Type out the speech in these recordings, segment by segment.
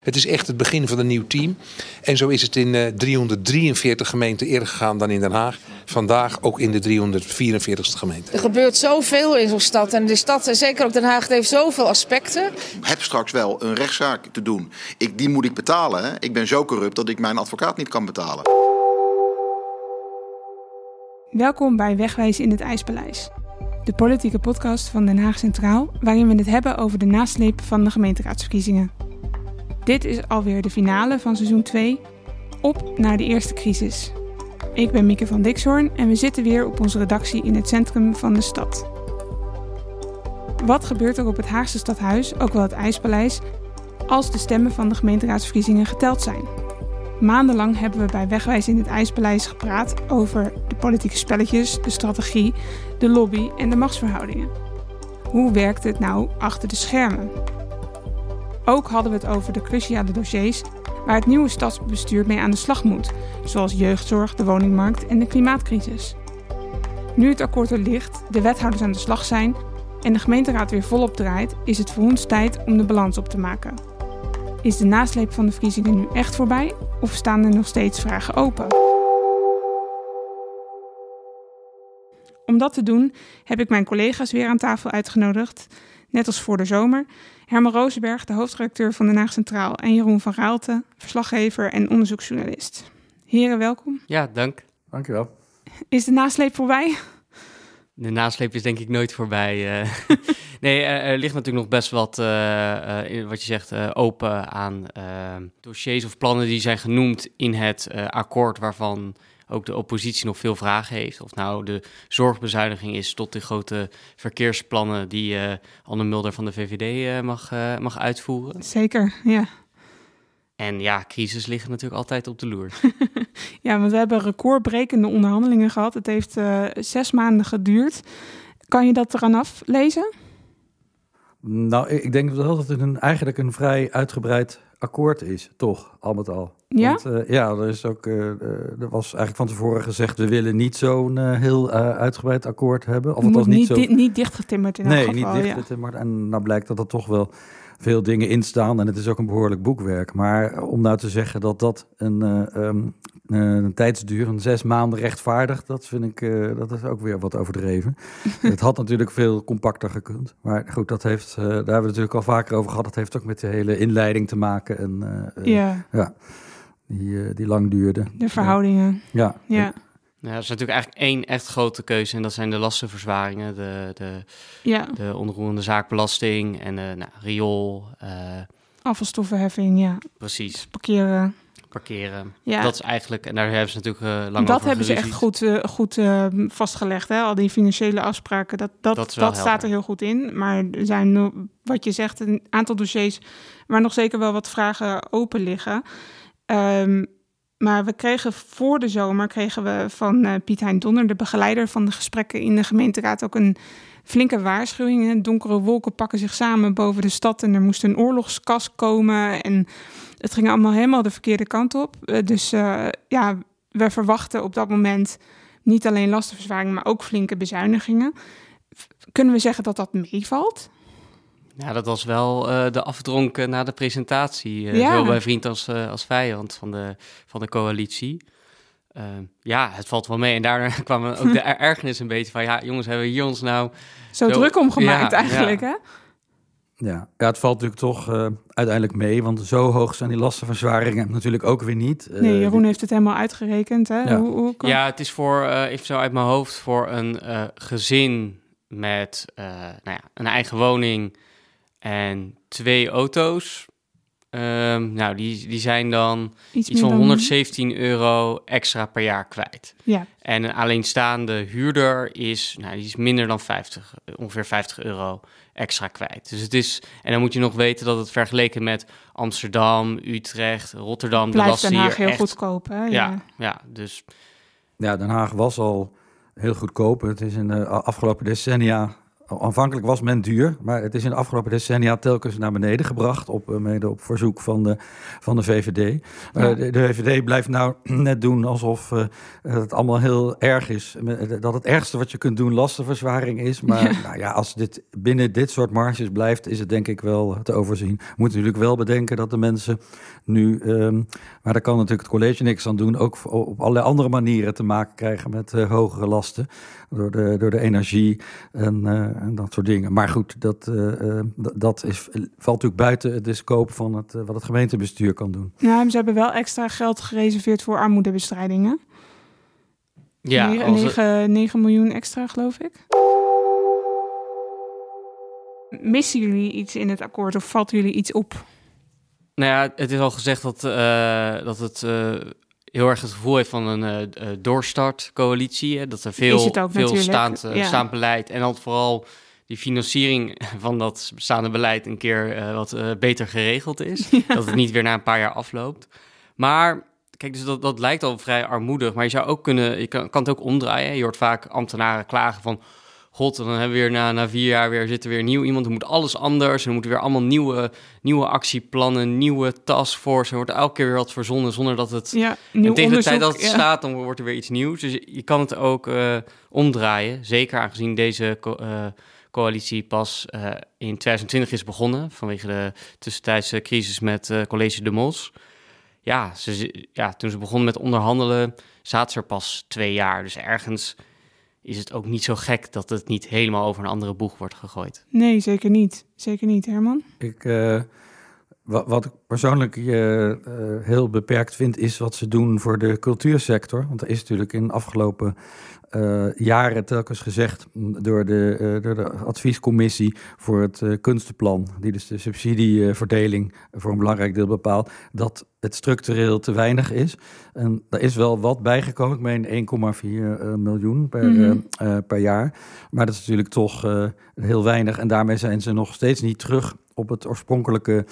Het is echt het begin van een nieuw team. En zo is het in uh, 343 gemeenten eerder gegaan dan in Den Haag. Vandaag ook in de 344ste gemeente. Er gebeurt zoveel in zo'n stad. En de stad, zeker ook Den Haag, heeft zoveel aspecten. Ik heb straks wel een rechtszaak te doen. Ik, die moet ik betalen. Hè? Ik ben zo corrupt dat ik mijn advocaat niet kan betalen. Welkom bij Wegwijzen in het IJspaleis. De politieke podcast van Den Haag Centraal, waarin we het hebben over de nasleep van de gemeenteraadsverkiezingen. Dit is alweer de finale van seizoen 2. Op naar de eerste crisis. Ik ben Mieke van Dixhoorn en we zitten weer op onze redactie in het centrum van de stad. Wat gebeurt er op het Haagse stadhuis, ook wel het IJspaleis, als de stemmen van de gemeenteraadsverkiezingen geteld zijn? Maandenlang hebben we bij Wegwijs in het IJspaleis gepraat over de politieke spelletjes, de strategie, de lobby en de machtsverhoudingen. Hoe werkt het nou achter de schermen? Ook hadden we het over de cruciale dossiers waar het nieuwe stadsbestuur mee aan de slag moet, zoals jeugdzorg, de woningmarkt en de klimaatcrisis. Nu het akkoord er ligt, de wethouders aan de slag zijn en de gemeenteraad weer volop draait, is het voor ons tijd om de balans op te maken. Is de nasleep van de verkiezingen nu echt voorbij of staan er nog steeds vragen open? Om dat te doen heb ik mijn collega's weer aan tafel uitgenodigd, net als voor de zomer. Herman Rozenberg, de hoofdredacteur van Den Haag Centraal. En Jeroen van Raalte, verslaggever en onderzoeksjournalist. Heren, welkom. Ja, dank. Dankjewel. Is de nasleep voorbij? De nasleep is denk ik nooit voorbij. Uh, nee, er ligt natuurlijk nog best wat, uh, uh, wat je zegt, open aan dossiers of plannen die zijn genoemd in het akkoord waarvan ook de oppositie nog veel vragen heeft. Of nou de zorgbezuiniging is tot de grote verkeersplannen die uh, Anne Mulder van de VVD uh, eh, mag, uh, mag uitvoeren. Zeker, ja. En ja, crisis liggen natuurlijk altijd op de loer. ja, want we hebben recordbrekende onderhandelingen gehad. Het heeft zes maanden geduurd. Kan je dat eraan aflezen? Nou, ik denk wel dat het een, eigenlijk een vrij uitgebreid akkoord is, toch, al met al. Ja? Want, uh, ja, er, is ook, uh, er was eigenlijk van tevoren gezegd... we willen niet zo'n uh, heel uitgebreid akkoord hebben. Of het was niet, niet, zo... di niet dichtgetimmerd in nee, geval. Nee, niet dichtgetimmerd. Ja. En nou blijkt dat er toch wel veel dingen in staan. En het is ook een behoorlijk boekwerk. Maar om nou te zeggen dat dat een, um, een tijdsduur van zes maanden rechtvaardigt... dat vind ik, dat is ook weer wat overdreven. het had natuurlijk veel compacter gekund. Maar goed, dat heeft, daar hebben we het natuurlijk al vaker over gehad. Dat heeft ook met de hele inleiding te maken. En, ja. ja die, die lang duurde. De verhoudingen. Ja. ja. Nou, er is natuurlijk eigenlijk één echt grote keuze en dat zijn de lastenverzwaringen, de, de, ja. de onroerende zaakbelasting en de nou, riool. Uh, Afvalstoffenheffing, ja. Precies. Parkeren. Parkeren. Ja. Dat is eigenlijk, en daar hebben ze natuurlijk uh, lang dat over hebben ze echt goed, uh, goed uh, vastgelegd, hè? al die financiële afspraken. Dat, dat, Dat staat er heel goed in. Maar er zijn, wat je zegt, een aantal dossiers waar nog zeker wel wat vragen open liggen. Um, maar we kregen voor de zomer kregen we van Piet Hein Donner, de begeleider van de gesprekken in de gemeenteraad, ook een flinke waarschuwing. Donkere wolken pakken zich samen boven de stad en er moest een oorlogskas komen. En het ging allemaal helemaal de verkeerde kant op. Uh, dus uh, ja, we verwachten op dat moment niet alleen lastenverzwaring, maar ook flinke bezuinigingen. Kunnen we zeggen dat dat meevalt? Ja, dat was wel uh, de afdronken na de presentatie. Uh, Ja. Zowel bij vriend als, uh, als vijand van de, van de coalitie. Ja, het valt wel mee. En daarna kwam ook de ergernis een beetje van... ja, jongens, hebben we hier ons nou... Zo, zo druk om gemaakt ja, eigenlijk, ja. hè? Ja. ja, het valt natuurlijk toch uh, uiteindelijk mee, want zo hoog zijn die lastenverzwaringen natuurlijk ook weer niet. Uh, nee, Jeroen heeft het helemaal uitgerekend, hè? Ja, hoe, hoe kan... ja het is voor, uh, even zo uit mijn hoofd, voor een uh, gezin met nou ja, een eigen woning en twee auto's. Um, nou, die, die zijn dan iets, iets van dan... 117 euro extra per jaar kwijt. Ja. En een alleenstaande huurder is, nou, die is minder dan 50, ongeveer 50 euro extra kwijt. Dus het is, en dan moet je nog weten dat het vergeleken met Amsterdam, Utrecht, Rotterdam, Blijft de lasten Den Haag hier heel echt, goedkoop, hè? Ja, ja, ja, dus Ja, Den Haag was al heel goedkoop. Het is in de afgelopen decennia aanvankelijk was men duur, maar het is in de afgelopen decennia telkens naar beneden gebracht, op, mede op verzoek van de, van de VVD. Ja. de, de VVD blijft nou net doen alsof het allemaal heel erg is. Dat het ergste wat je kunt doen lastenverzwaring is. Maar Ja. Nou ja, als dit binnen dit soort marges blijft, is het denk ik wel te overzien. We moeten natuurlijk wel bedenken dat de mensen nu, ehm, maar daar kan natuurlijk het college niks aan doen, ook op allerlei andere manieren te maken krijgen met eh, hogere lasten door de, door de energie en, eh, en dat soort dingen. Maar goed, dat, eh, eh, d- dat is, valt natuurlijk buiten de scope van het, wat het gemeentebestuur kan doen. Nou, ze hebben wel extra geld gereserveerd voor armoedebestrijdingen. Ja, Negen- als- negen- 9 miljoen extra, geloof ik. Missen jullie iets in het akkoord of valt jullie iets op? Nou ja, het is al gezegd dat, eh, dat het eh, heel erg het gevoel heeft van een eh, doorstartcoalitie. Hè? Dat er veel, ook veel natuurlijk, staand, ja. staand beleid en dan vooral die financiering van dat bestaande beleid een keer wat beter geregeld is. Dat het niet weer na een paar jaar afloopt. Maar kijk, dus dat, dat lijkt al vrij armoedig. Maar je zou ook kunnen, je kan, kan het ook omdraaien. Je hoort vaak ambtenaren klagen van. God, dan hebben we weer na, na vier jaar weer zit er weer nieuw iemand. Er moet alles anders. Er moeten weer allemaal nieuwe, nieuwe actieplannen, nieuwe taskforce. Er wordt elke keer weer wat verzonnen zonder dat het. Ja, en tegen de tijd dat het ja. staat, dan wordt er weer iets nieuws. Dus je, je kan het ook eh, omdraaien. Zeker aangezien deze co- eh, coalitie pas eh, in 2020 is begonnen. Vanwege de tussentijdse crisis met College de Mos. Ja, ze, ja, toen ze begonnen met onderhandelen, zaten ze er pas twee jaar. Dus ergens is het ook niet zo gek dat het niet helemaal over een andere boeg wordt gegooid. Nee, zeker niet. Zeker niet, Herman. Ik, eh, wat, wat ik persoonlijk eh, eh, heel beperkt vind, is wat ze doen voor de cultuursector. Want er is natuurlijk in de afgelopen jaren telkens gezegd door de, eh, door de adviescommissie voor het eh, kunstenplan, die dus de subsidieverdeling voor een belangrijk deel bepaalt, dat het structureel te weinig is. En er is wel wat bijgekomen, ik meen 1,4 eh, miljoen per, Mhm. eh, eh, per jaar. Maar dat is natuurlijk toch eh, heel weinig. En daarmee zijn ze nog steeds niet terug op het oorspronkelijke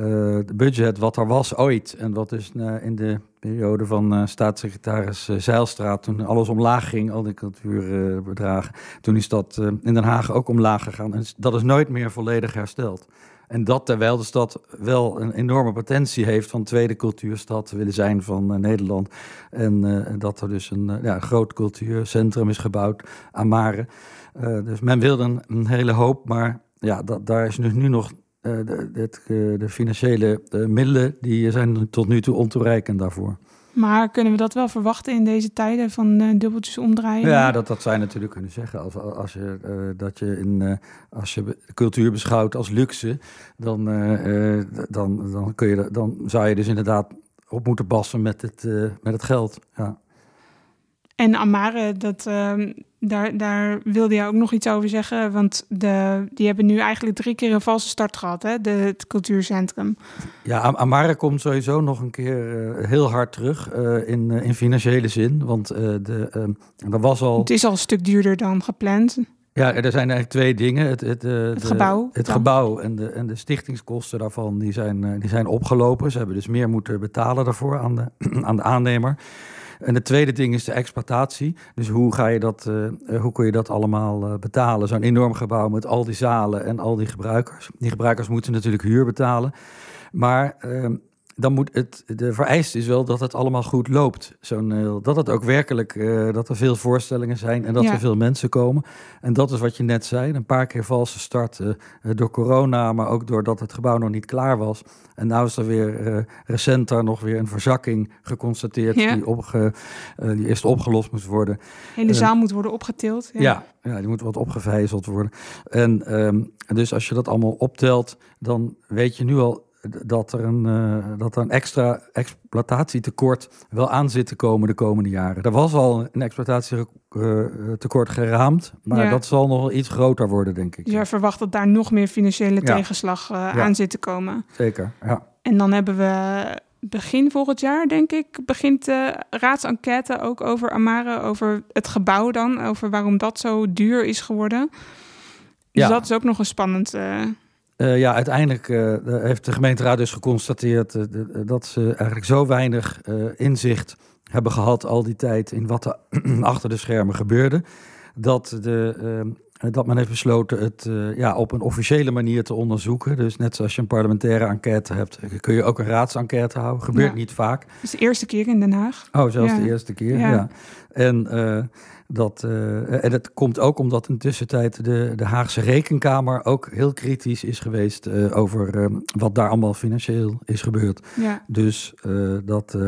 eh, budget wat er was ooit. En wat dus in de periode van eh, staatssecretaris eh, Zeilstra, toen alles omlaag ging, al die cultuurbedragen, toen is dat in Den Haag ook omlaag gegaan. En dat is nooit meer volledig hersteld. En dat terwijl de stad wel een enorme potentie heeft van tweede cultuurstad willen zijn van Nederland. En dat er dus een ja, groot cultuurcentrum is gebouwd aan Mare. Eh, dus men wilde een, hele hoop, maar ja, dat, daar is dus nu nog de, het, eh, de financiële eh, middelen, die zijn tot nu toe ontoereikend daarvoor. Maar kunnen we dat wel verwachten in deze tijden van eh, dubbeltjes omdraaien? Ja, dat, dat je natuurlijk kunnen zeggen. Als, als, je, eh, dat je in, eh, als je cultuur beschouwt als luxe, dan, eh, eh, dan, dan, kun je, dan zou je dus inderdaad op moeten passen met het, eh, met het geld. Ja. En Amare, dat, ehm, daar, daar wilde je ook nog iets over zeggen. Want de, die hebben nu eigenlijk drie keer een valse start gehad, hè? De, het cultuurcentrum. Ja, Am- Amara komt sowieso nog een keer eh, heel hard terug eh, in, eh, in financiële zin. Want de, er was al. Het is al een stuk duurder dan gepland. Ja, er zijn eigenlijk twee dingen. Het, het, eh, de- gebouw Het dan. gebouw en de, en de stichtingskosten daarvan die zijn, die zijn opgelopen. Ze hebben dus meer moeten betalen daarvoor aan de, aan de aannemer. En het tweede ding is de exploitatie. Dus hoe, ga je dat, eh, eh, hoe kun je dat allemaal eh, betalen? Zo'n enorm gebouw met al die zalen en al die gebruikers. Die gebruikers moeten natuurlijk huur betalen. Maar ehm, dan moet het, de vereiste is wel dat het allemaal goed loopt. Zo'n, eh, dat het ook werkelijk, eh, dat er veel voorstellingen zijn en dat Ja. er veel mensen komen. En dat is wat je net zei, een paar keer valse start eh, door corona, maar ook doordat het gebouw nog niet klaar was. En nu is er weer recent daar nog weer een verzakking geconstateerd Ja. die, opge, die eerst opgelost moest worden. De hele Eh, zaal moet worden opgetild. Ja, ja, die moet wat opgevijzeld worden. En ehm, dus als je dat allemaal optelt, dan weet je nu al dat er een, eh, dat er een extra exploitatietekort wel aan zit te komen de komende jaren. Er was al een exploitatietekort geraamd, maar Ja. dat zal nog wel iets groter worden, denk ik. Jij verwacht dat daar nog meer financiële Ja. tegenslag eh, aan zit te komen. Zeker, ja. En dan hebben we begin volgend jaar, denk ik, begint de raadsenquête ook over Amare, over het gebouw dan, over waarom dat zo duur is geworden. Dus dat is ook nog een spannend. eh, Eh, ja, uiteindelijk eh, heeft de gemeenteraad dus geconstateerd eh, dat ze eigenlijk zo weinig inzicht hebben gehad al die tijd in wat er achter de schermen gebeurde. Dat de, dat men heeft besloten het ja, op een officiële manier te onderzoeken. Dus net zoals je een parlementaire enquête hebt, kun je ook een raadsenquête houden. Gebeurt Ja. niet vaak. Het is de eerste keer in Den Haag. Oh, zelfs Ja. de eerste keer. Ja. Ja. En, dat, eh, en het komt ook omdat in tussentijd de, de Haagse Rekenkamer ook heel kritisch is geweest eh, over eh, wat daar allemaal financieel is gebeurd. Ja. Dus, dat,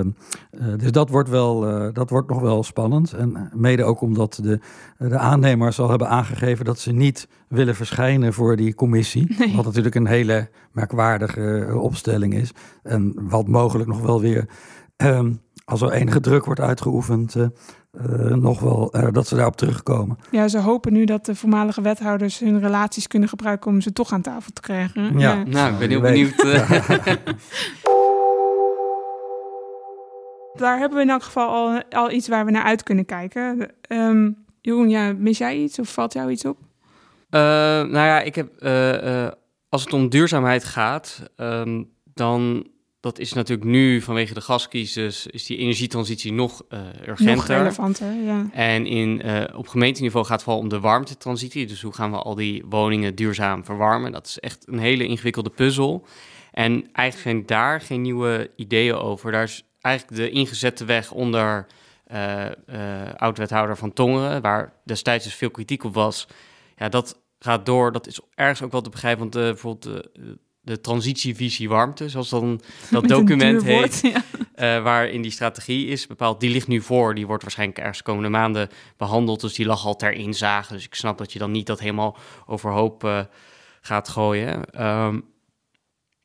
dus dat, wordt wel, dat wordt nog wel spannend. En mede ook omdat de, de aannemers al hebben aangegeven dat ze niet willen verschijnen voor die commissie. Nee. Wat natuurlijk een hele merkwaardige opstelling is. En wat mogelijk nog wel weer, ehm, als er enige druk wordt uitgeoefend, eh, eh, nog wel eh, dat ze daarop terugkomen. ja, ze hopen nu dat de voormalige wethouders hun relaties kunnen gebruiken om ze toch aan tafel te krijgen. Ja. Nou, ik ben heel benieuwd. Daar hebben we in elk geval al, al iets waar we naar uit kunnen kijken. Ehm, Jeroen, ja, mis jij iets of valt jou iets op? Eh, nou ja, ik heb, eh, eh, als het om duurzaamheid gaat, ehm, dan dat is natuurlijk nu vanwege de gascrisis, is die energietransitie nog eh urgenter. Nog relevanter, ja. En in, eh, op gemeenteniveau gaat het vooral om de warmtetransitie. Dus hoe gaan we al die woningen duurzaam verwarmen? Dat is echt een hele ingewikkelde puzzel. En eigenlijk zijn daar geen nieuwe ideeën over. Daar is eigenlijk de ingezette weg onder eh, oud-wethouder van Tongeren, waar destijds dus veel kritiek op was. Ja, dat gaat door. Dat is ergens ook wel te begrijpen, want bijvoorbeeld de, de transitievisie warmte, zoals dan dat Met document heet woord, ja. eh, waarin die strategie is bepaald. Die ligt nu voor. Die wordt waarschijnlijk ergens de komende maanden behandeld. Dus die lag al ter inzage. Dus ik snap dat je dan niet dat helemaal overhoop eh, gaat gooien. Ehm,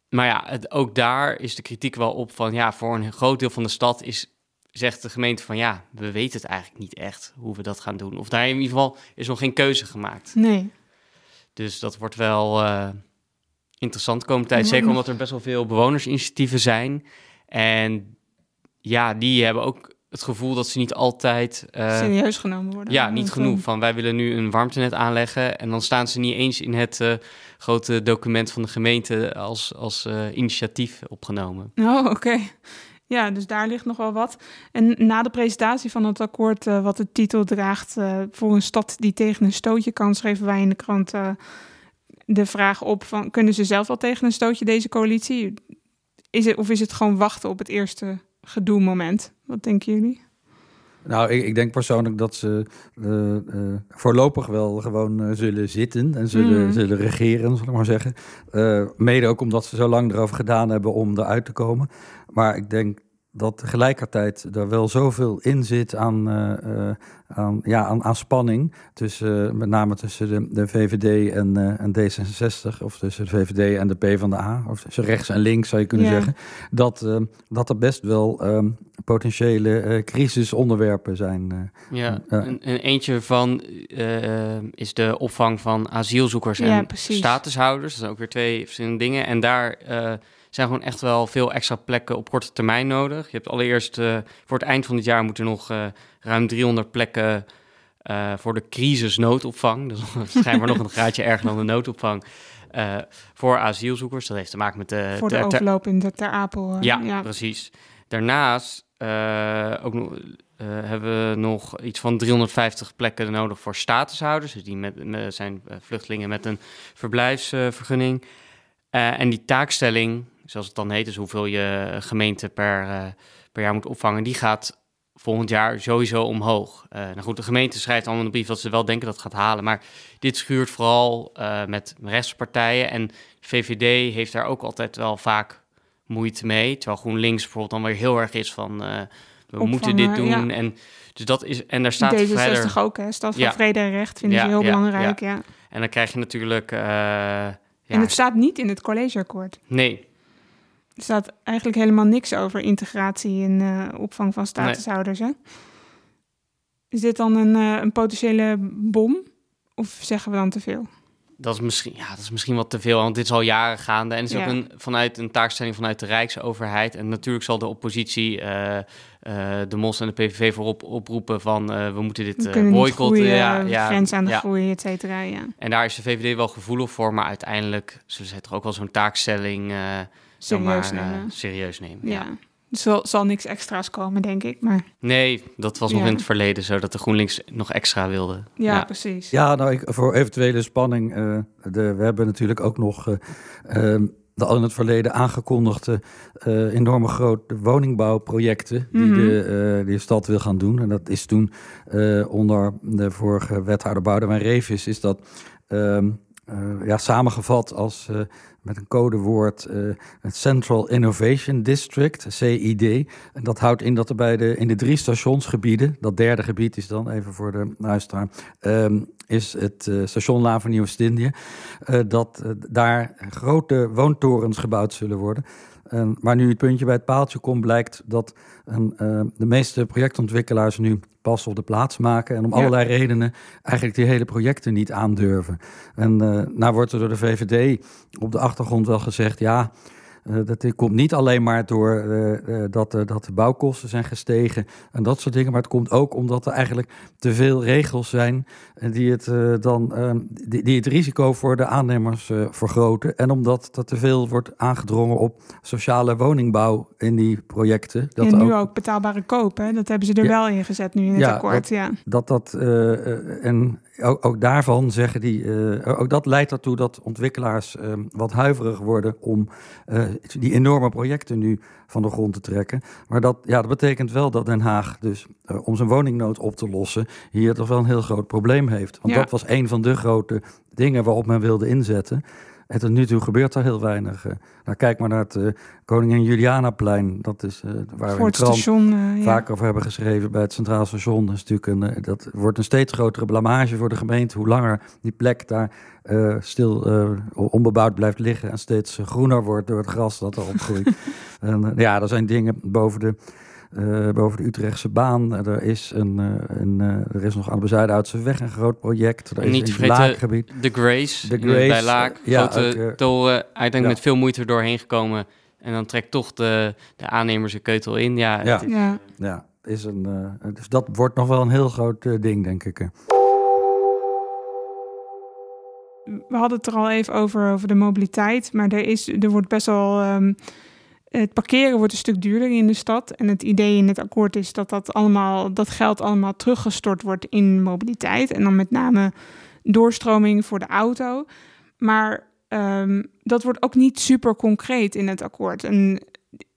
maar ja, het, ook daar is de kritiek wel op van... ja, voor een groot deel van de stad is, zegt de gemeente van... ja, we weten het eigenlijk niet echt hoe we dat gaan doen. Of daar in ieder geval is nog geen keuze gemaakt. Nee. Dus dat wordt wel eh, interessant de komende tijd. Zeker nog- omdat er best wel veel bewonersinitiatieven zijn. En ja, die hebben ook het gevoel dat ze niet altijd... eh, Serieus genomen worden. ja, niet Want, genoeg. eh, Van wij willen nu een warmtenet aanleggen. En dan staan ze niet eens in het eh, grote document van de gemeente als, als eh, initiatief opgenomen. Oh, oké. Ja, dus daar ligt nog wel wat. En na de presentatie van het akkoord, eh, wat de titel draagt... eh, voor een stad die tegen een stootje kan... schreven wij in de krant eh, de vraag op van... kunnen ze zelf wel tegen een stootje, deze coalitie? Is het, of is het gewoon wachten op het eerste gedoe-moment? Wat denken jullie? Nou, ik, ik denk persoonlijk dat ze eh, eh, voorlopig wel gewoon eh, zullen zitten en zullen, Mhm. zullen regeren, zal ik maar zeggen. Mede ook omdat ze zo lang erover gedaan hebben om eruit te komen. Maar ik denk dat tegelijkertijd er wel zoveel in zit aan, eh, eh, aan, ja, aan, aan spanning. Tussen, eh, met name tussen de, de VVD en, eh, en D66, of tussen de VVD en de PvdA, of tussen rechts en links zou je kunnen Ja. zeggen. Dat, eh, dat er best wel ehm, potentiële eh, crisisonderwerpen zijn. eh. Ja. Een, een eentje van is de opvang van asielzoekers Ja, en precies. statushouders. Dat zijn ook weer twee verschillende dingen. En daar eh, zijn gewoon echt wel veel extra plekken op korte termijn nodig. Je hebt allereerst eh, voor het eind van dit jaar moeten nog eh, ruim 300 plekken eh, voor de crisisnoodopvang. Dat is schijnbaar nog een graadje erger dan de noodopvang. voor asielzoekers. Dat heeft te maken met de... voor de overloop in de Ter Apel. ja, precies. Daarnaast ook nog, hebben we nog iets van 350 plekken nodig voor statushouders. Dus die met, met- zijn vluchtelingen met een verblijfsvergunning. Eh, en die taakstelling, zoals het dan heet, dus hoeveel je gemeente per, eh, per jaar moet opvangen, die gaat volgend jaar sowieso omhoog. Eh, nou goed, de gemeente schrijft allemaal de brief dat ze wel denken dat het gaat halen. Maar dit schuurt vooral eh, met rechtspartijen. En VVD heeft daar ook altijd wel vaak moeite mee. Terwijl GroenLinks bijvoorbeeld dan weer heel erg is van... we Opvangen, moeten dit doen. ja. En, dus dat is, en daar staat D66 verder... ook, hè? Stad van Ja. Vrede en Recht vinden Ja, ze heel belangrijk, ja. En dan krijg je natuurlijk... ja, En het staat niet in het collegeakkoord. Nee, Er staat eigenlijk helemaal niks over integratie en eh, opvang van statushouders. Hè? Is dit dan een, eh, een potentiële bom? Of zeggen we dan te veel? dat is, misschien, ja, dat is misschien wat te veel, want dit is al jaren gaande. En het is Ja. ook een, vanuit een taakstelling vanuit de Rijksoverheid. En natuurlijk zal de oppositie eh, de MOS en de PVV voorop oproepen van... we moeten dit We boycotten. ja, ja, grens aan de ja. groei, et cetera. Ja. En daar is de VVD wel gevoelig voor, maar uiteindelijk zullen ze toch ook wel zo'n taakstelling Serieus zomaar, eh, nemen. serieus nemen. Ja. Ja. Dus zal, zal niks extra's komen, denk ik. Maar Nee, dat was nog Ja. in het verleden zo dat de GroenLinks nog extra wilde. ja, precies. Ja, nou, ik, voor eventuele spanning. eh, de, we hebben natuurlijk ook nog eh, ehm, de al in het verleden aangekondigde eh, enorme grote woningbouwprojecten die, Mhm. de, eh, die de stad wil gaan doen. En dat is toen eh, onder de vorige wethouder Boudewijn Revis is dat ehm, eh, ja, samengevat als eh, met een codewoord eh, het Central Innovation District, CID. En dat houdt in dat er bij de, in de drie stationsgebieden, dat derde gebied is dan even voor de luisteraar, ehm, is het eh, station Nieuwe-Stindie, eh, dat eh, daar grote woontorens gebouwd zullen worden. En waar nu het puntje bij het paaltje komt, blijkt dat eh, de meeste projectontwikkelaars nu pas op de plaats maken en om Ja. allerlei redenen eigenlijk die hele projecten niet aandurven. En eh nou wordt er door de VVD op de achtergrond wel gezegd, ja, dat dit komt niet alleen maar door eh, eh, dat, eh, dat de bouwkosten zijn gestegen en dat soort dingen, maar het komt ook omdat er eigenlijk te veel regels zijn eh, die het, eh, dan, eh, die, die het risico voor de aannemers eh, vergroten. En omdat er te veel wordt aangedrongen op sociale woningbouw in die projecten. Dat en nu ook ook betaalbare koop, hè? dat hebben ze er Ja. wel in gezet nu in het Ja, akkoord. dat- ja. dat dat eh, eh, en ook, ook daarvan zeggen die eh, ook dat leidt ertoe dat ontwikkelaars eh, wat huiverig worden om eh, die enorme projecten nu van de grond te trekken. Maar dat, ja, dat betekent wel dat Den Haag dus om zijn woningnood op te lossen hier toch wel een heel groot probleem heeft. Want Ja. dat was een van de grote dingen waarop men wilde inzetten. En tot nu toe gebeurt er heel weinig. eh. nou, kijk maar naar het eh, Koningin Julianaplein. Dat is eh, waar we Voor het station. ja. vaak over hebben geschreven bij het Centraal Station. Dat, is natuurlijk een, dat wordt een steeds grotere blamage voor de gemeente. Hoe langer die plek daar stil onbebouwd blijft liggen en steeds groener wordt door het gras dat erop groeit. en, ja, er zijn dingen boven de, eh, boven de Utrechtse baan. Er, is een, eh, een, eh, er is nog aan de Bezuidenhoutse weg een groot project. Er is niet te in het vergeten laaggebied. De Grace, De Grace, bij Laak. ja, grote ook, toren, uiteindelijk ja. met veel moeite doorheen gekomen. En dan trekt toch de, de aannemer zijn keutel in. Ja, Ja. het- Ja. Ja, is een, dus dat wordt nog wel een heel groot ding, denk ik. we hadden het er al even over, over de mobiliteit. Maar er, is, er wordt best wel. ehm, het parkeren wordt een stuk duurder in de stad. En het idee in het akkoord is dat dat, allemaal, dat geld allemaal teruggestort wordt in mobiliteit. En dan met name doorstroming voor de auto. Maar ehm, dat wordt ook niet super concreet in het akkoord.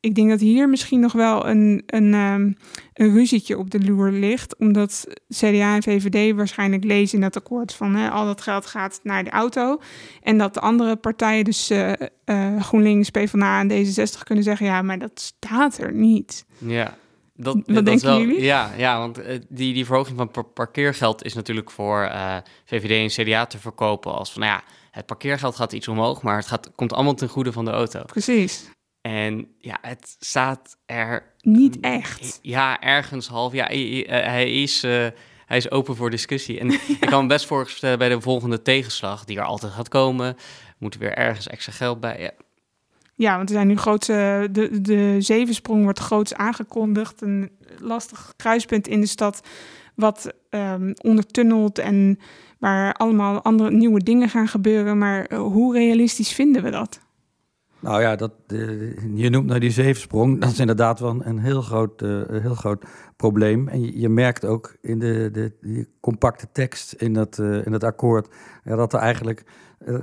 Ik denk dat hier misschien nog wel een, een, ehm, een ruzietje op de loer ligt. Omdat CDA en VVD waarschijnlijk lezen in dat akkoord van hè, al dat geld gaat naar de auto. En dat de andere partijen, dus eh, eh, GroenLinks, PvdA en D66, kunnen zeggen: ja, maar dat staat er niet. Ja. Dat, Wat dat denken wel, jullie? Ja, ja want eh, die, die verhoging van par- parkeergeld is natuurlijk voor VVD en CDA te verkopen als van, nou ja, het parkeergeld gaat iets omhoog, maar het gaat, komt allemaal ten goede van de auto. Precies. En ja, het staat er Niet echt. ja, ergens half. Ja, hij, eh, hij is, eh, hij is open voor discussie. En ik kan me best voorstellen bij de volgende tegenslag, die er altijd gaat komen, moet er weer ergens extra geld bij. Ja, Ja, want er zijn nu grootse. De, de zevensprong wordt groots aangekondigd. Een lastig kruispunt in de stad. Wat ehm ondertunnelt en waar allemaal andere nieuwe dingen gaan gebeuren. Maar eh, hoe realistisch vinden we dat? Nou ja, dat, eh, je noemt nou die zevensprong. Dat is inderdaad wel een, heel, groot, eh, heel groot probleem. En je, je merkt ook in de, de die compacte tekst in dat, eh, in dat akkoord... Ja, dat er eigenlijk...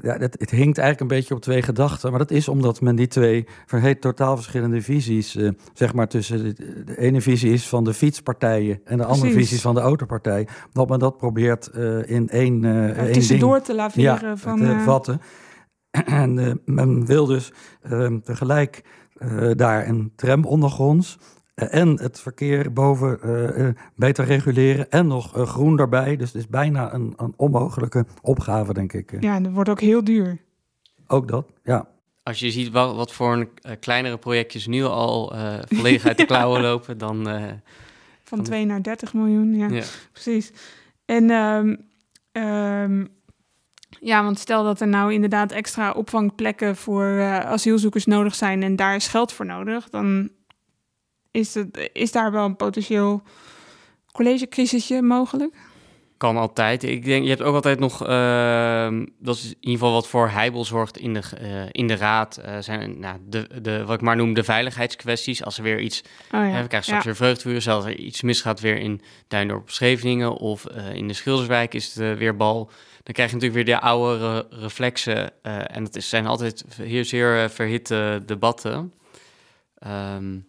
ja, het, het hinkt eigenlijk een beetje op twee gedachten. Maar dat is omdat men die twee verheet totaal verschillende visies... zeg maar tussen de, de ene visie is van de fietspartijen... en de andere visie is van de autopartij. Dat men dat probeert in één, eh één ding tussendoor te laveren ja, van. te vatten. En eh, men wil dus eh, tegelijk eh, daar een tram ondergronds eh, en het verkeer boven beter reguleren en nog groen daarbij. Dus het is bijna een, een onmogelijke opgave, denk ik. ja, dat wordt ook heel duur. Ook dat, ja. Als je ziet wat, wat voor een, kleinere projectjes nu al eh, volledig uit de klauwen lopen, dan eh, Van Van- 2 naar 30 miljoen. Ja, ja. precies. En ehm, ehm, ja, want stel dat er nou inderdaad extra opvangplekken voor eh, asielzoekers nodig zijn en daar is geld voor nodig, dan is, het, is daar wel een potentieel collegecrisisje mogelijk. Kan altijd. Ik denk, je hebt ook altijd nog, uh, dat is in ieder geval wat voor heibel zorgt in de, uh, in de raad, uh, zijn nou, de, de, wat ik maar noem de veiligheidskwesties. Als er weer iets, oh ja. we krijgen straks ja. weer vreugdevuur, als er iets misgaat weer in Duindorp Scheveningen of in de Schilderswijk is het weer bal. Dan krijg je natuurlijk weer de oude re reflexen en het is, zijn altijd heel zeer verhitte debatten. Um,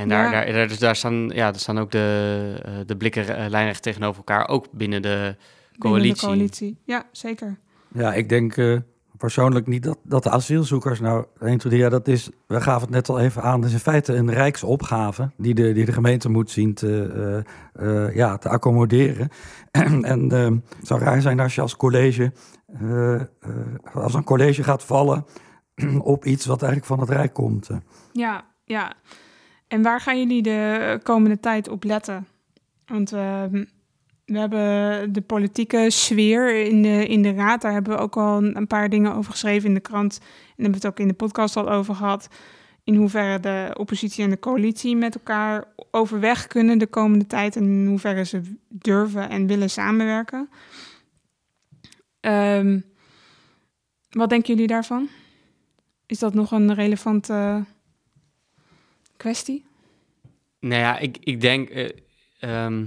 en daar, daar, daar, dus daar, staan, ja, daar staan ook de, uh, de blikken uh, lijnrecht tegenover elkaar, ook binnen de coalitie. Binnen de coalitie, ja, zeker. Ja, ik denk uh, persoonlijk niet dat, dat de asielzoekers nou ja, dat is, we gaven het net al even aan, dat is in feite een rijksopgave die de, die de gemeente moet zien te, ja, te accommoderen. en het zou raar zijn als je als college, als een college gaat vallen op iets wat eigenlijk van het Rijk komt. Ja, ja. En waar gaan jullie de komende tijd op letten? Want uh, we hebben de politieke sfeer in de, in de raad. Daar hebben we ook al een paar dingen over geschreven in de krant. En hebben we het ook in de podcast al over gehad. In hoeverre de oppositie en de coalitie met elkaar overweg kunnen de komende tijd. En in hoeverre ze durven en willen samenwerken. Um, wat denken jullie daarvan? Is dat nog een relevante kwestie? Nou ja, ik, ik denk. Uh,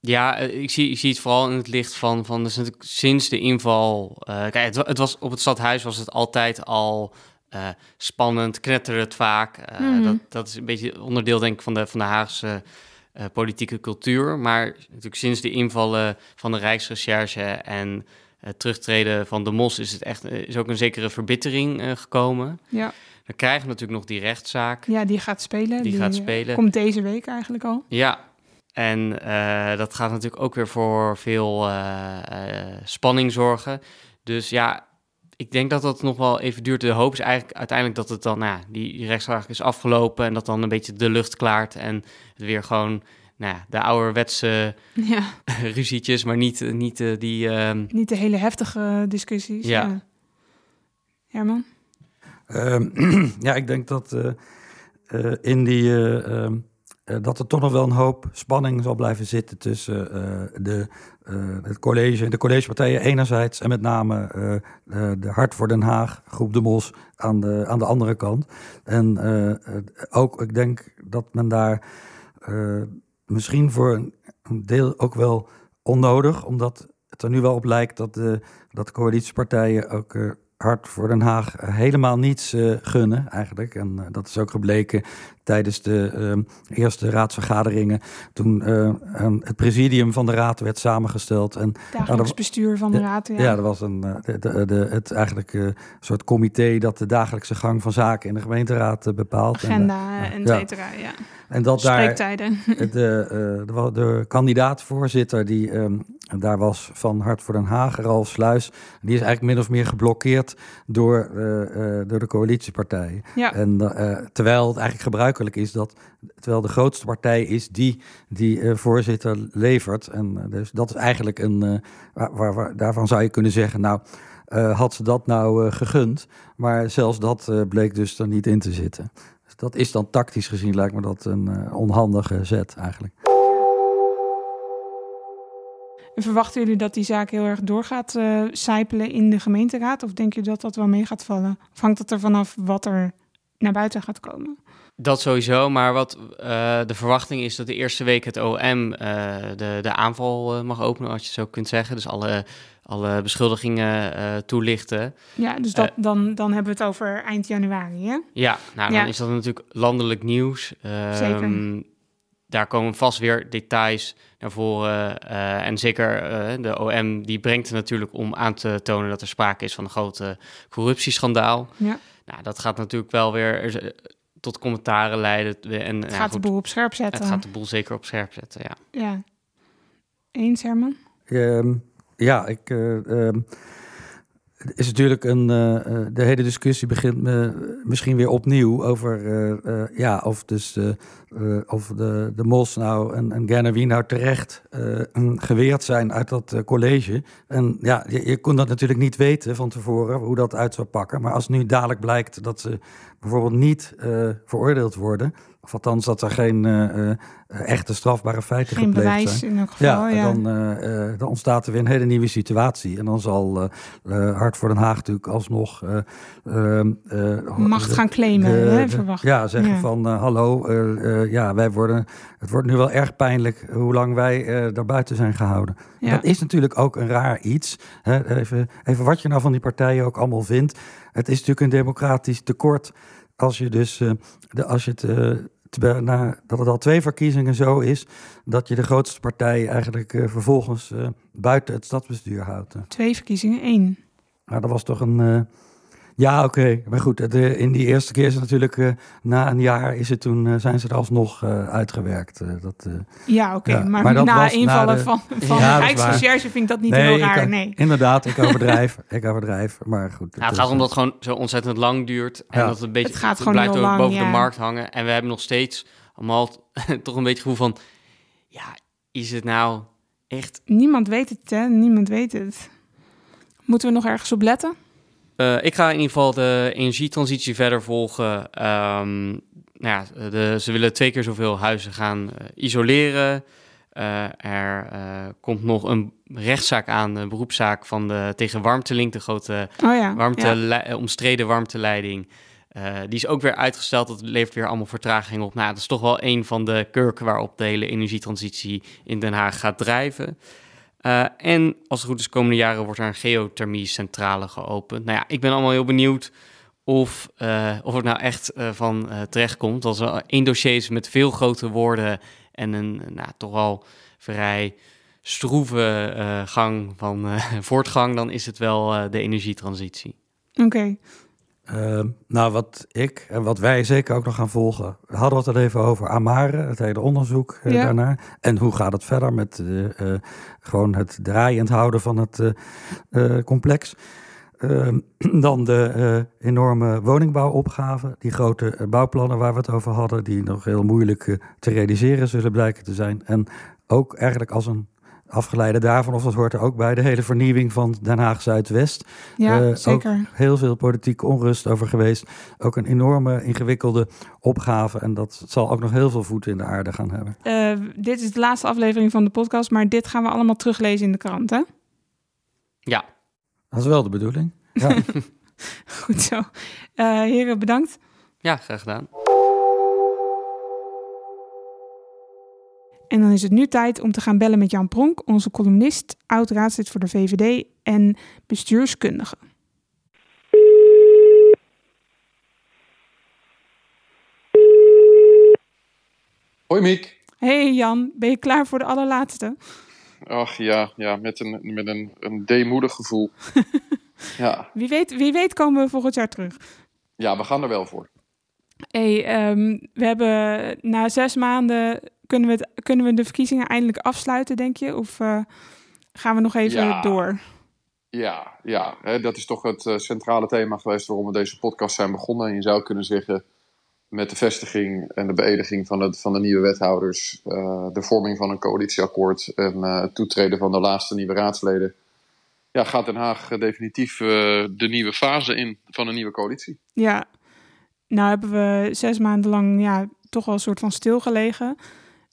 ja, eh, ik zie, ik zie het vooral in het licht van, van dus sinds de inval. Uh, kijk, het, het, was, op het stadhuis was het altijd al uh, spannend, knetterde het vaak. Mm. dat, dat is een beetje onderdeel, denk ik, van de, van de Haagse politieke cultuur. Maar natuurlijk sinds de invallen van de Rijksrecherche en het terugtreden van de Mos is het echt is ook een zekere verbittering gekomen. Ja. We krijgen natuurlijk nog die rechtszaak. Ja, die gaat spelen. Die, gaat spelen. Komt deze week eigenlijk al. Ja, en uh, dat gaat natuurlijk ook weer voor veel uh, uh, spanning zorgen. Dus ja, ik denk dat dat nog wel even duurt. De hoop is eigenlijk uiteindelijk dat het dan, nou, die, rechtszaak is afgelopen en dat dan een beetje de lucht klaart en het weer gewoon, nou ja, de ouderwetse ja. ruzietjes, maar niet, niet die... Um... Niet de hele heftige discussies. Ja. ja. Herman? Ehm, ja, ik denk dat uh, uh, in die. Uh, dat er toch nog wel een hoop spanning zal blijven zitten tussen de, het college en de collegepartijen enerzijds en met name de Hart voor Den Haag, Groep de Mos aan de, aan de andere kant. En ook, ik denk dat men daar misschien voor een deel ook wel onnodig, omdat het er nu wel op lijkt dat de, dat de coalitiepartijen ook Hart voor Den Haag helemaal niets uh, gunnen, eigenlijk. En uh, dat is ook gebleken tijdens de uh, eerste raadsvergaderingen. Toen het presidium van de raad werd samengesteld. En, dagelijks bestuur van de, raad. Ja, ja er was een, de, de, de, het eigenlijk een soort comité dat de dagelijkse gang van zaken in de gemeenteraad bepaalt. Agenda en, et cetera, ja. En dat daar de, de, de kandidaat-voorzitter die um, daar was van Hart voor Den Haag, Ralf Sluis, die is eigenlijk min of meer geblokkeerd door, uh, uh, door de coalitiepartijen. Ja. En uh, terwijl het eigenlijk gebruikelijk is dat, terwijl de grootste partij is die die voorzitter levert. En dus dat is eigenlijk een, waar, waar, daarvan zou je kunnen zeggen, nou, had ze dat nou gegund? Maar zelfs dat bleek dus er niet in te zitten dat is dan tactisch gezien, lijkt me dat een onhandige zet eigenlijk. En verwachten jullie dat die zaak heel erg doorgaat uh, sijpelen in de gemeenteraad? Of denken jullie dat dat wel mee gaat vallen? Of hangt het er vanaf wat er naar buiten gaat komen? Dat sowieso, maar wat uh, de verwachting is dat de eerste week het OM de, de aanval mag openen, als je zo kunt zeggen. Dus alle alle beschuldigingen toelichten. Ja, dus dat, dan, dan hebben we het over eind januari, hè? Ja, nou, dan is dat natuurlijk landelijk nieuws. Zeker. Daar komen vast weer details naar voren. Uh, en zeker de OM die brengt het natuurlijk om aan te tonen dat er sprake is van een grote corruptieschandaal. Ja. Nou, dat gaat natuurlijk wel weer tot commentaren leiden. En, het gaat de boel op scherp zetten. Het gaat de boel zeker op scherp zetten, ja. Ja. Eens, Herman? Um, ja, ik. Uh, is natuurlijk een. Uh, de hele discussie begint me misschien weer opnieuw over. Ja, of, dus, of de, de Mos nou en, en wie nou terecht geweerd zijn uit dat college. En ja, je, je, kon dat natuurlijk niet weten van tevoren hoe dat uit zou pakken. Maar als nu dadelijk blijkt dat ze bijvoorbeeld niet veroordeeld worden Of althans dat er geen uh, echte strafbare feiten geen gepleegd bewijs zijn. in elk geval, ja, ja. Dan, dan ontstaat er weer een hele nieuwe situatie. En dan zal Hart voor Den Haag natuurlijk alsnog... Macht gaan claimen, hè, verwacht. Ja, zeggen van hallo, ja, wij worden... Het wordt nu wel erg pijnlijk hoe lang wij daar buiten zijn gehouden. Dat is natuurlijk ook een raar iets. Hè? Even, even wat je nou van die partijen ook allemaal vindt. Het is natuurlijk een democratisch tekort als je dus, uh, de, als je het, uh, na, dat het al twee verkiezingen zo is, dat je de grootste partij eigenlijk uh, vervolgens buiten het stadsbestuur houdt. Twee verkiezingen, één. Nou, dat was toch een ja, oké. Maar goed, de, in die eerste keer is het natuurlijk, uh, na een jaar is het toen, uh, zijn ze er alsnog uh, uitgewerkt. dat, ja, oké. Ja. Maar, maar na invallen de, van, van ja, de Rijksrecherche vind ik dat niet nee, heel raar, ik, nee. Inderdaad, ik overdrijf. ik overdrijf, maar goed. Ja, het gaat om dat het gewoon zo ontzettend lang duurt. En dat het een beetje het gaat het gewoon blijft heel ook lang, boven ja. de markt hangen. En we hebben nog steeds allemaal toch een beetje het gevoel van... Ja, is het nou echt... Niemand weet het, hè? Niemand weet het. Moeten we nog ergens op letten? Uh, ik ga in ieder geval de energietransitie verder volgen. Um, nou ja, de, ze willen twee keer zoveel huizen gaan uh, isoleren. Uh, er komt nog een rechtszaak aan, een beroepszaak van de, tegen Warmtelink, de grote oh ja, warmte, ja. omstreden warmteleiding. die is ook weer uitgesteld. Dat levert weer allemaal vertraging op. Nou, dat is toch wel een van de kurken waarop de hele energietransitie in Den Haag gaat drijven. Uh, en als het goed is, komende jaren wordt er een geothermie-centrale geopend. Nou ja, ik ben allemaal heel benieuwd of, uh, of het nou echt uh, van terecht komt. Als er één dossier is met veel grote woorden en een nou, toch wel vrij stroeve gang van voortgang, dan is het wel de energietransitie. Oké. Uh, nou, wat ik en wat wij zeker ook nog gaan volgen. We hadden we het even over Amare, het hele onderzoek uh, ja. daarnaar. En hoe gaat het verder met uh, gewoon het draaiend houden van het complex. Ehm, dan de enorme woningbouwopgave, die grote bouwplannen waar we het over hadden, die nog heel moeilijk te realiseren zullen blijken te zijn. En ook eigenlijk als een afgeleide daarvan, of dat hoort er ook bij, de hele vernieuwing van Den Haag Zuidwest. Ja, uh, zeker. Ook heel veel politieke onrust over geweest. Ook een enorme, ingewikkelde opgave. En dat zal ook nog heel veel voeten in de aarde gaan hebben. Uh, dit is de laatste aflevering van de podcast, maar dit gaan we allemaal teruglezen in de krant, hè? Ja. Dat is wel de bedoeling. Ja. Goed zo. Uh, heren, bedankt. Ja, graag gedaan. En dan is het nu tijd om te gaan bellen met Jan Pronk, onze columnist, oud-raadslid voor de VVD en bestuurskundige. Hoi Miek. Hey Jan, ben je klaar voor de allerlaatste? Ach ja, ja met een, met een, een deemoedig gevoel. ja. Wie weet, wie weet komen we volgend jaar terug. Ja, we gaan er wel voor. Hey, um, we hebben na zes maanden kunnen we, het, kunnen we de verkiezingen eindelijk afsluiten, denk je? Of uh, gaan we nog even ja. door? Ja, ja hè, dat is toch het uh, centrale thema geweest waarom we deze podcast zijn begonnen. En je zou kunnen zeggen, met de vestiging en de beëdiging van, het, van de nieuwe wethouders, uh, de vorming van een coalitieakkoord en het toetreden van de laatste nieuwe raadsleden, ja, gaat Den Haag definitief de nieuwe fase in van een nieuwe coalitie. Ja, nou hebben we zes maanden lang ja, toch wel een soort van stilgelegen.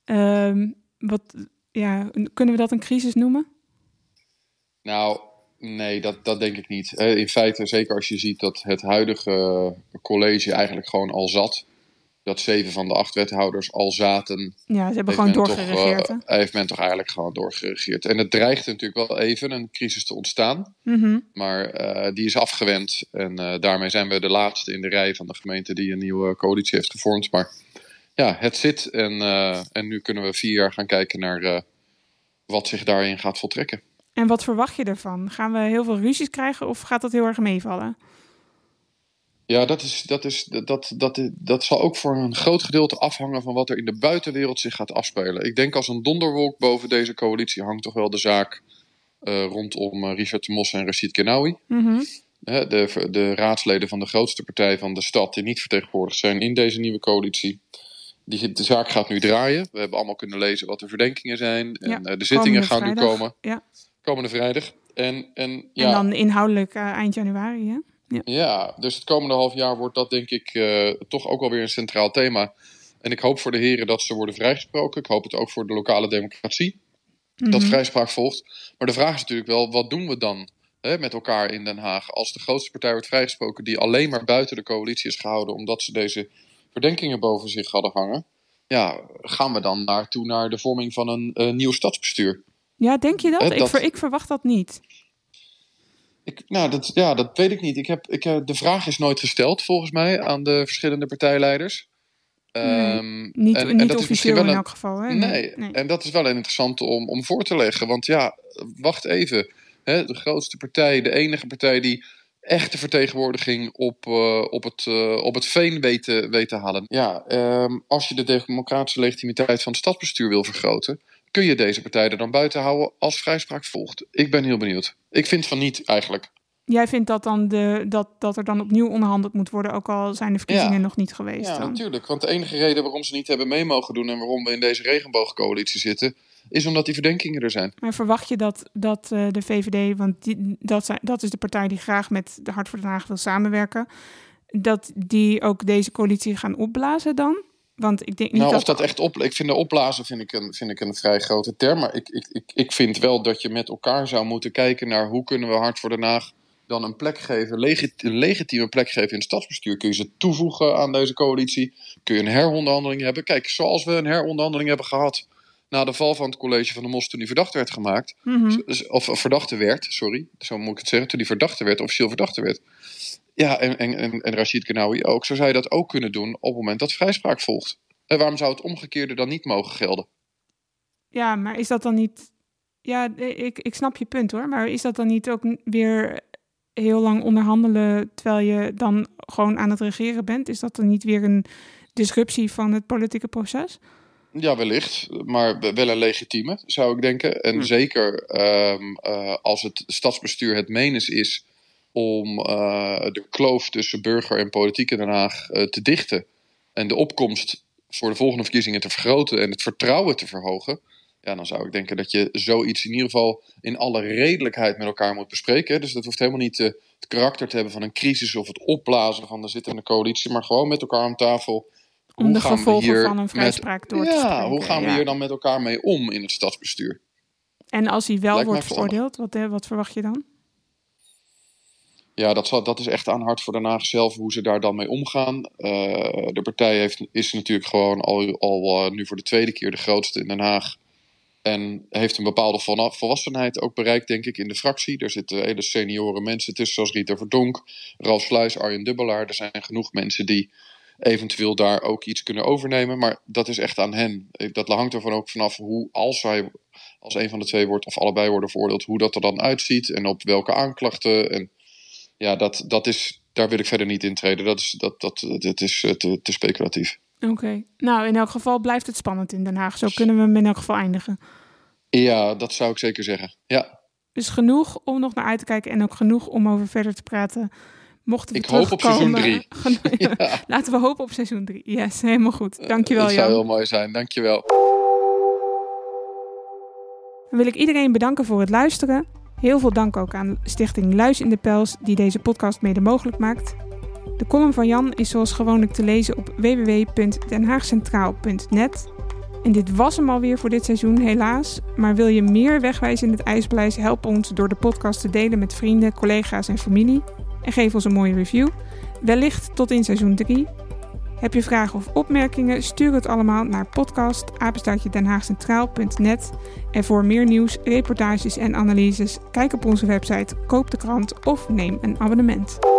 Uh, wat, ja, kunnen we dat een crisis noemen? Nou, nee, dat, dat denk ik niet. In feite, zeker als je ziet dat het huidige college eigenlijk gewoon al zat. Dat zeven van de acht wethouders al zaten. Ja, ze hebben gewoon doorgeregeerd. Toch, uh, heeft men toch eigenlijk gewoon doorgeregeerd. En het dreigt natuurlijk wel even een crisis te ontstaan. Mm -hmm. Maar uh, die is afgewend. En uh, daarmee zijn we de laatste in de rij van de gemeente die een nieuwe coalitie heeft gevormd. Maar ja, het zit. En, uh, en nu kunnen we vier jaar gaan kijken naar uh, wat zich daarin gaat voltrekken. En wat verwacht je ervan? Gaan we heel veel ruzies krijgen of gaat dat heel erg meevallen? Ja, dat, is, dat, is, dat, dat, dat zal ook voor een groot gedeelte afhangen van wat er in de buitenwereld zich gaat afspelen. Ik denk als een donderwolk boven deze coalitie hangt toch wel de zaak uh, rondom Richard Mos en Rashid Kenawi. Mm -hmm. de, de raadsleden van de grootste partij van de stad die niet vertegenwoordigd zijn in deze nieuwe coalitie. Die, de zaak gaat nu draaien. We hebben allemaal kunnen lezen wat de verdenkingen zijn. En ja, uh, de zittingen gaan vrijdag. nu komen. Ja. Komende vrijdag. En, en, ja, en dan inhoudelijk uh, eind januari, hè? Ja. ja. dus het komende half jaar wordt dat denk ik uh, toch ook alweer een centraal thema. En ik hoop voor de heren dat ze worden vrijgesproken. Ik hoop het ook voor de lokale democratie. Dat Mhm. vrijspraak volgt. Maar de vraag is natuurlijk wel, wat doen we dan hè, met elkaar in Den Haag? Als de grootste partij wordt vrijgesproken die alleen maar buiten de coalitie is gehouden... omdat ze deze verdenkingen boven zich hadden hangen. Ja, gaan we dan naartoe naar de vorming van een eh, nieuw stadsbestuur? Ja, denk je dat? Ik, ver- ik verwacht dat niet. Ik, nou, dat, ja, dat weet ik niet. Ik heb, ik, eh, de vraag is nooit gesteld, volgens mij, aan de verschillende partijleiders. Ehm, Niet, en- dat is officieel wel in een- elk geval. Hè? Nee, en dat is wel een interessante om, om voor te leggen. Want ja, wacht even. Hè, de grootste partij, de enige partij die echte vertegenwoordiging op, eh, op, het, eh, op het veen weet te halen. Ja, ehm, als je de democratische legitimiteit van het stadsbestuur wil vergroten, kun je deze partij er dan buiten houden als vrijspraak volgt. Ik ben heel benieuwd. Ik vind van niet eigenlijk. Jij vindt dat, dan de, dat, dat er dan opnieuw onderhandeld moet worden, ook al zijn de verkiezingen Ja. nog niet geweest. Ja, dan. natuurlijk. Want de enige reden waarom ze niet hebben mee mogen doen en waarom we in deze regenboogcoalitie zitten, is omdat die verdenkingen er zijn. Maar verwacht je dat, dat eh, de VVD, want die, dat, zijn, dat is de partij die graag met de Hart voor Den Haag wil samenwerken, dat die ook deze coalitie gaan opblazen dan? Want ik denk niet Nou, dat... of dat echt op. Ik vind de opblazen vind ik een, vind ik een vrij grote term. Maar ik, ik, ik, ik vind wel dat je met elkaar zou moeten kijken naar hoe kunnen we Hart voor Den Haag dan een plek geven, een legitieme plek geven in het stadsbestuur. Kun je ze toevoegen aan deze coalitie? Kun je een heronderhandeling hebben? Kijk, zoals we een heronderhandeling hebben gehad na de val van het college van de Mos toen die verdachte werd gemaakt. Mhm. Dus- Of of verdachte werd, sorry, zo moet ik het zeggen. Toen die verdachte werd, officieel verdachte werd. Ja, en, en, en, en Rashid Ganawi ook. Zo zou je dat ook kunnen doen op het moment dat vrijspraak volgt. En waarom zou het omgekeerde dan niet mogen gelden? Ja, maar is dat dan niet... Ja, ik, ik snap je punt hoor, maar is dat dan niet ook weer heel lang onderhandelen terwijl je dan gewoon aan het regeren bent? Is dat dan niet weer een disruptie van het politieke proces? Ja, wellicht. Maar wel een legitieme, zou ik denken. En zeker ehm, eh, als het stadsbestuur het menens is om eh, de kloof tussen burger en politiek in Den Haag eh, te dichten. En de opkomst voor de volgende verkiezingen te vergroten en het vertrouwen te verhogen. Ja, dan zou ik denken dat je zoiets in ieder geval in alle redelijkheid met elkaar moet bespreken. Dus dat hoeft helemaal niet het karakter te hebben van een crisis of het opblazen van de zittende coalitie. Maar gewoon met elkaar aan tafel. Om Hoe de gevolgen hier van een met- vrijspraak door te ja, spreken. hoe gaan we ja. hier dan met elkaar mee om in het stadsbestuur? En als hij wel Lijkt wordt veroordeeld, wat, eh, wat verwacht je dan? Ja, dat, zal, dat is echt aan Hart voor Den Haag zelf hoe ze daar dan mee omgaan. Eh, de partij heeft, is natuurlijk gewoon al, al eh, nu voor de tweede keer de grootste in Den Haag. En heeft een bepaalde volwassenheid ook bereikt, denk ik, in de fractie. Er zitten hele senioren mensen tussen, zoals Rita Verdonk, Ralf Sluis, Arjen Dubbelaar. Er zijn genoeg mensen die eventueel daar ook iets kunnen overnemen. Maar dat is echt aan hen. Eh, Dat hangt ervan ook vanaf hoe, als hij als een van de twee wordt, of allebei worden veroordeeld, hoe dat er dan uitziet en op welke aanklachten. En ja, dat, dat is, daar wil ik verder niet in treden. Dat is, dat, dat, dat is eh, te, te speculatief. Oké. Nou, in elk geval blijft het spannend in Den Haag. Zo kunnen we hem in elk geval eindigen. Ja, dat zou ik zeker zeggen. Ja, Dus genoeg om nog naar uit te kijken en ook genoeg om over verder te praten. Mochten we Ik hoop op seizoen terugkomen- Geno- Ja. Laten we hopen op seizoen drie. Yes, helemaal goed. Dankjewel dat zou Jan. heel mooi zijn. Dankjewel. Dan wil ik iedereen bedanken voor het luisteren. Heel veel dank ook aan Stichting Luis in de Pels die deze podcast mede mogelijk maakt. De column van Jan is zoals gewoonlijk te lezen op www.denhaagcentraal.net. En dit was hem alweer voor dit seizoen, helaas. Maar wil je meer wegwijzen in het ijsbeleid? Help ons door de podcast te delen met vrienden, collega's en familie. En geef ons een mooie review. Wellicht tot in seizoen 3. Heb je vragen of opmerkingen? Stuur het allemaal naar podcast denhaagcentraal.net. En voor meer nieuws, reportages en analyses, kijk op onze website, koop de krant of neem een abonnement.